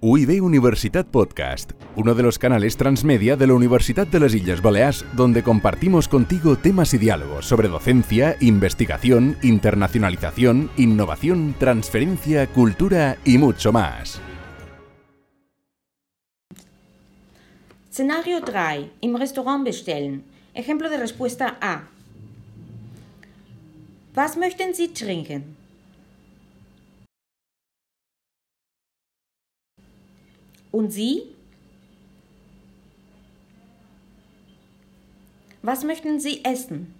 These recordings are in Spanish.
UIB Universitat Podcast, uno de los canales transmedia de la Universidad de las Islas Baleares, donde compartimos contigo temas y diálogos sobre docencia, investigación, internacionalización, innovación, transferencia, cultura y mucho más. Szenario 3. Im Restaurant bestellen. Ejemplo de respuesta A. Was möchten Sie trinken? Und Sie? Was möchten Sie essen?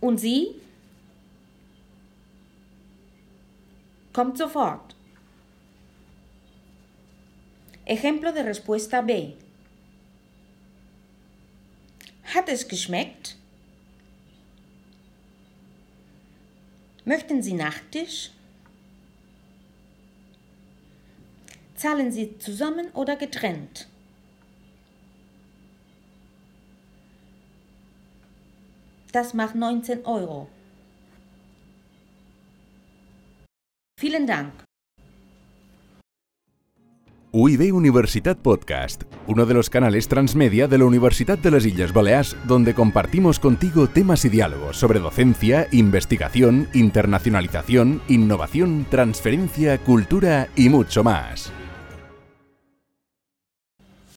Und Sie? Kommt sofort. Ejemplo de respuesta B. Hat es geschmeckt? Möchten Sie Nachtisch? Zahlen Sie zusammen oder getrennt? Das macht 19 Euro. Vielen Dank. UIB Universitat Podcast, uno de los canales transmedia de la Universidad de las Islas Baleares, donde compartimos contigo temas y diálogos sobre docencia, investigación, internacionalización, innovación, transferencia, cultura y mucho más.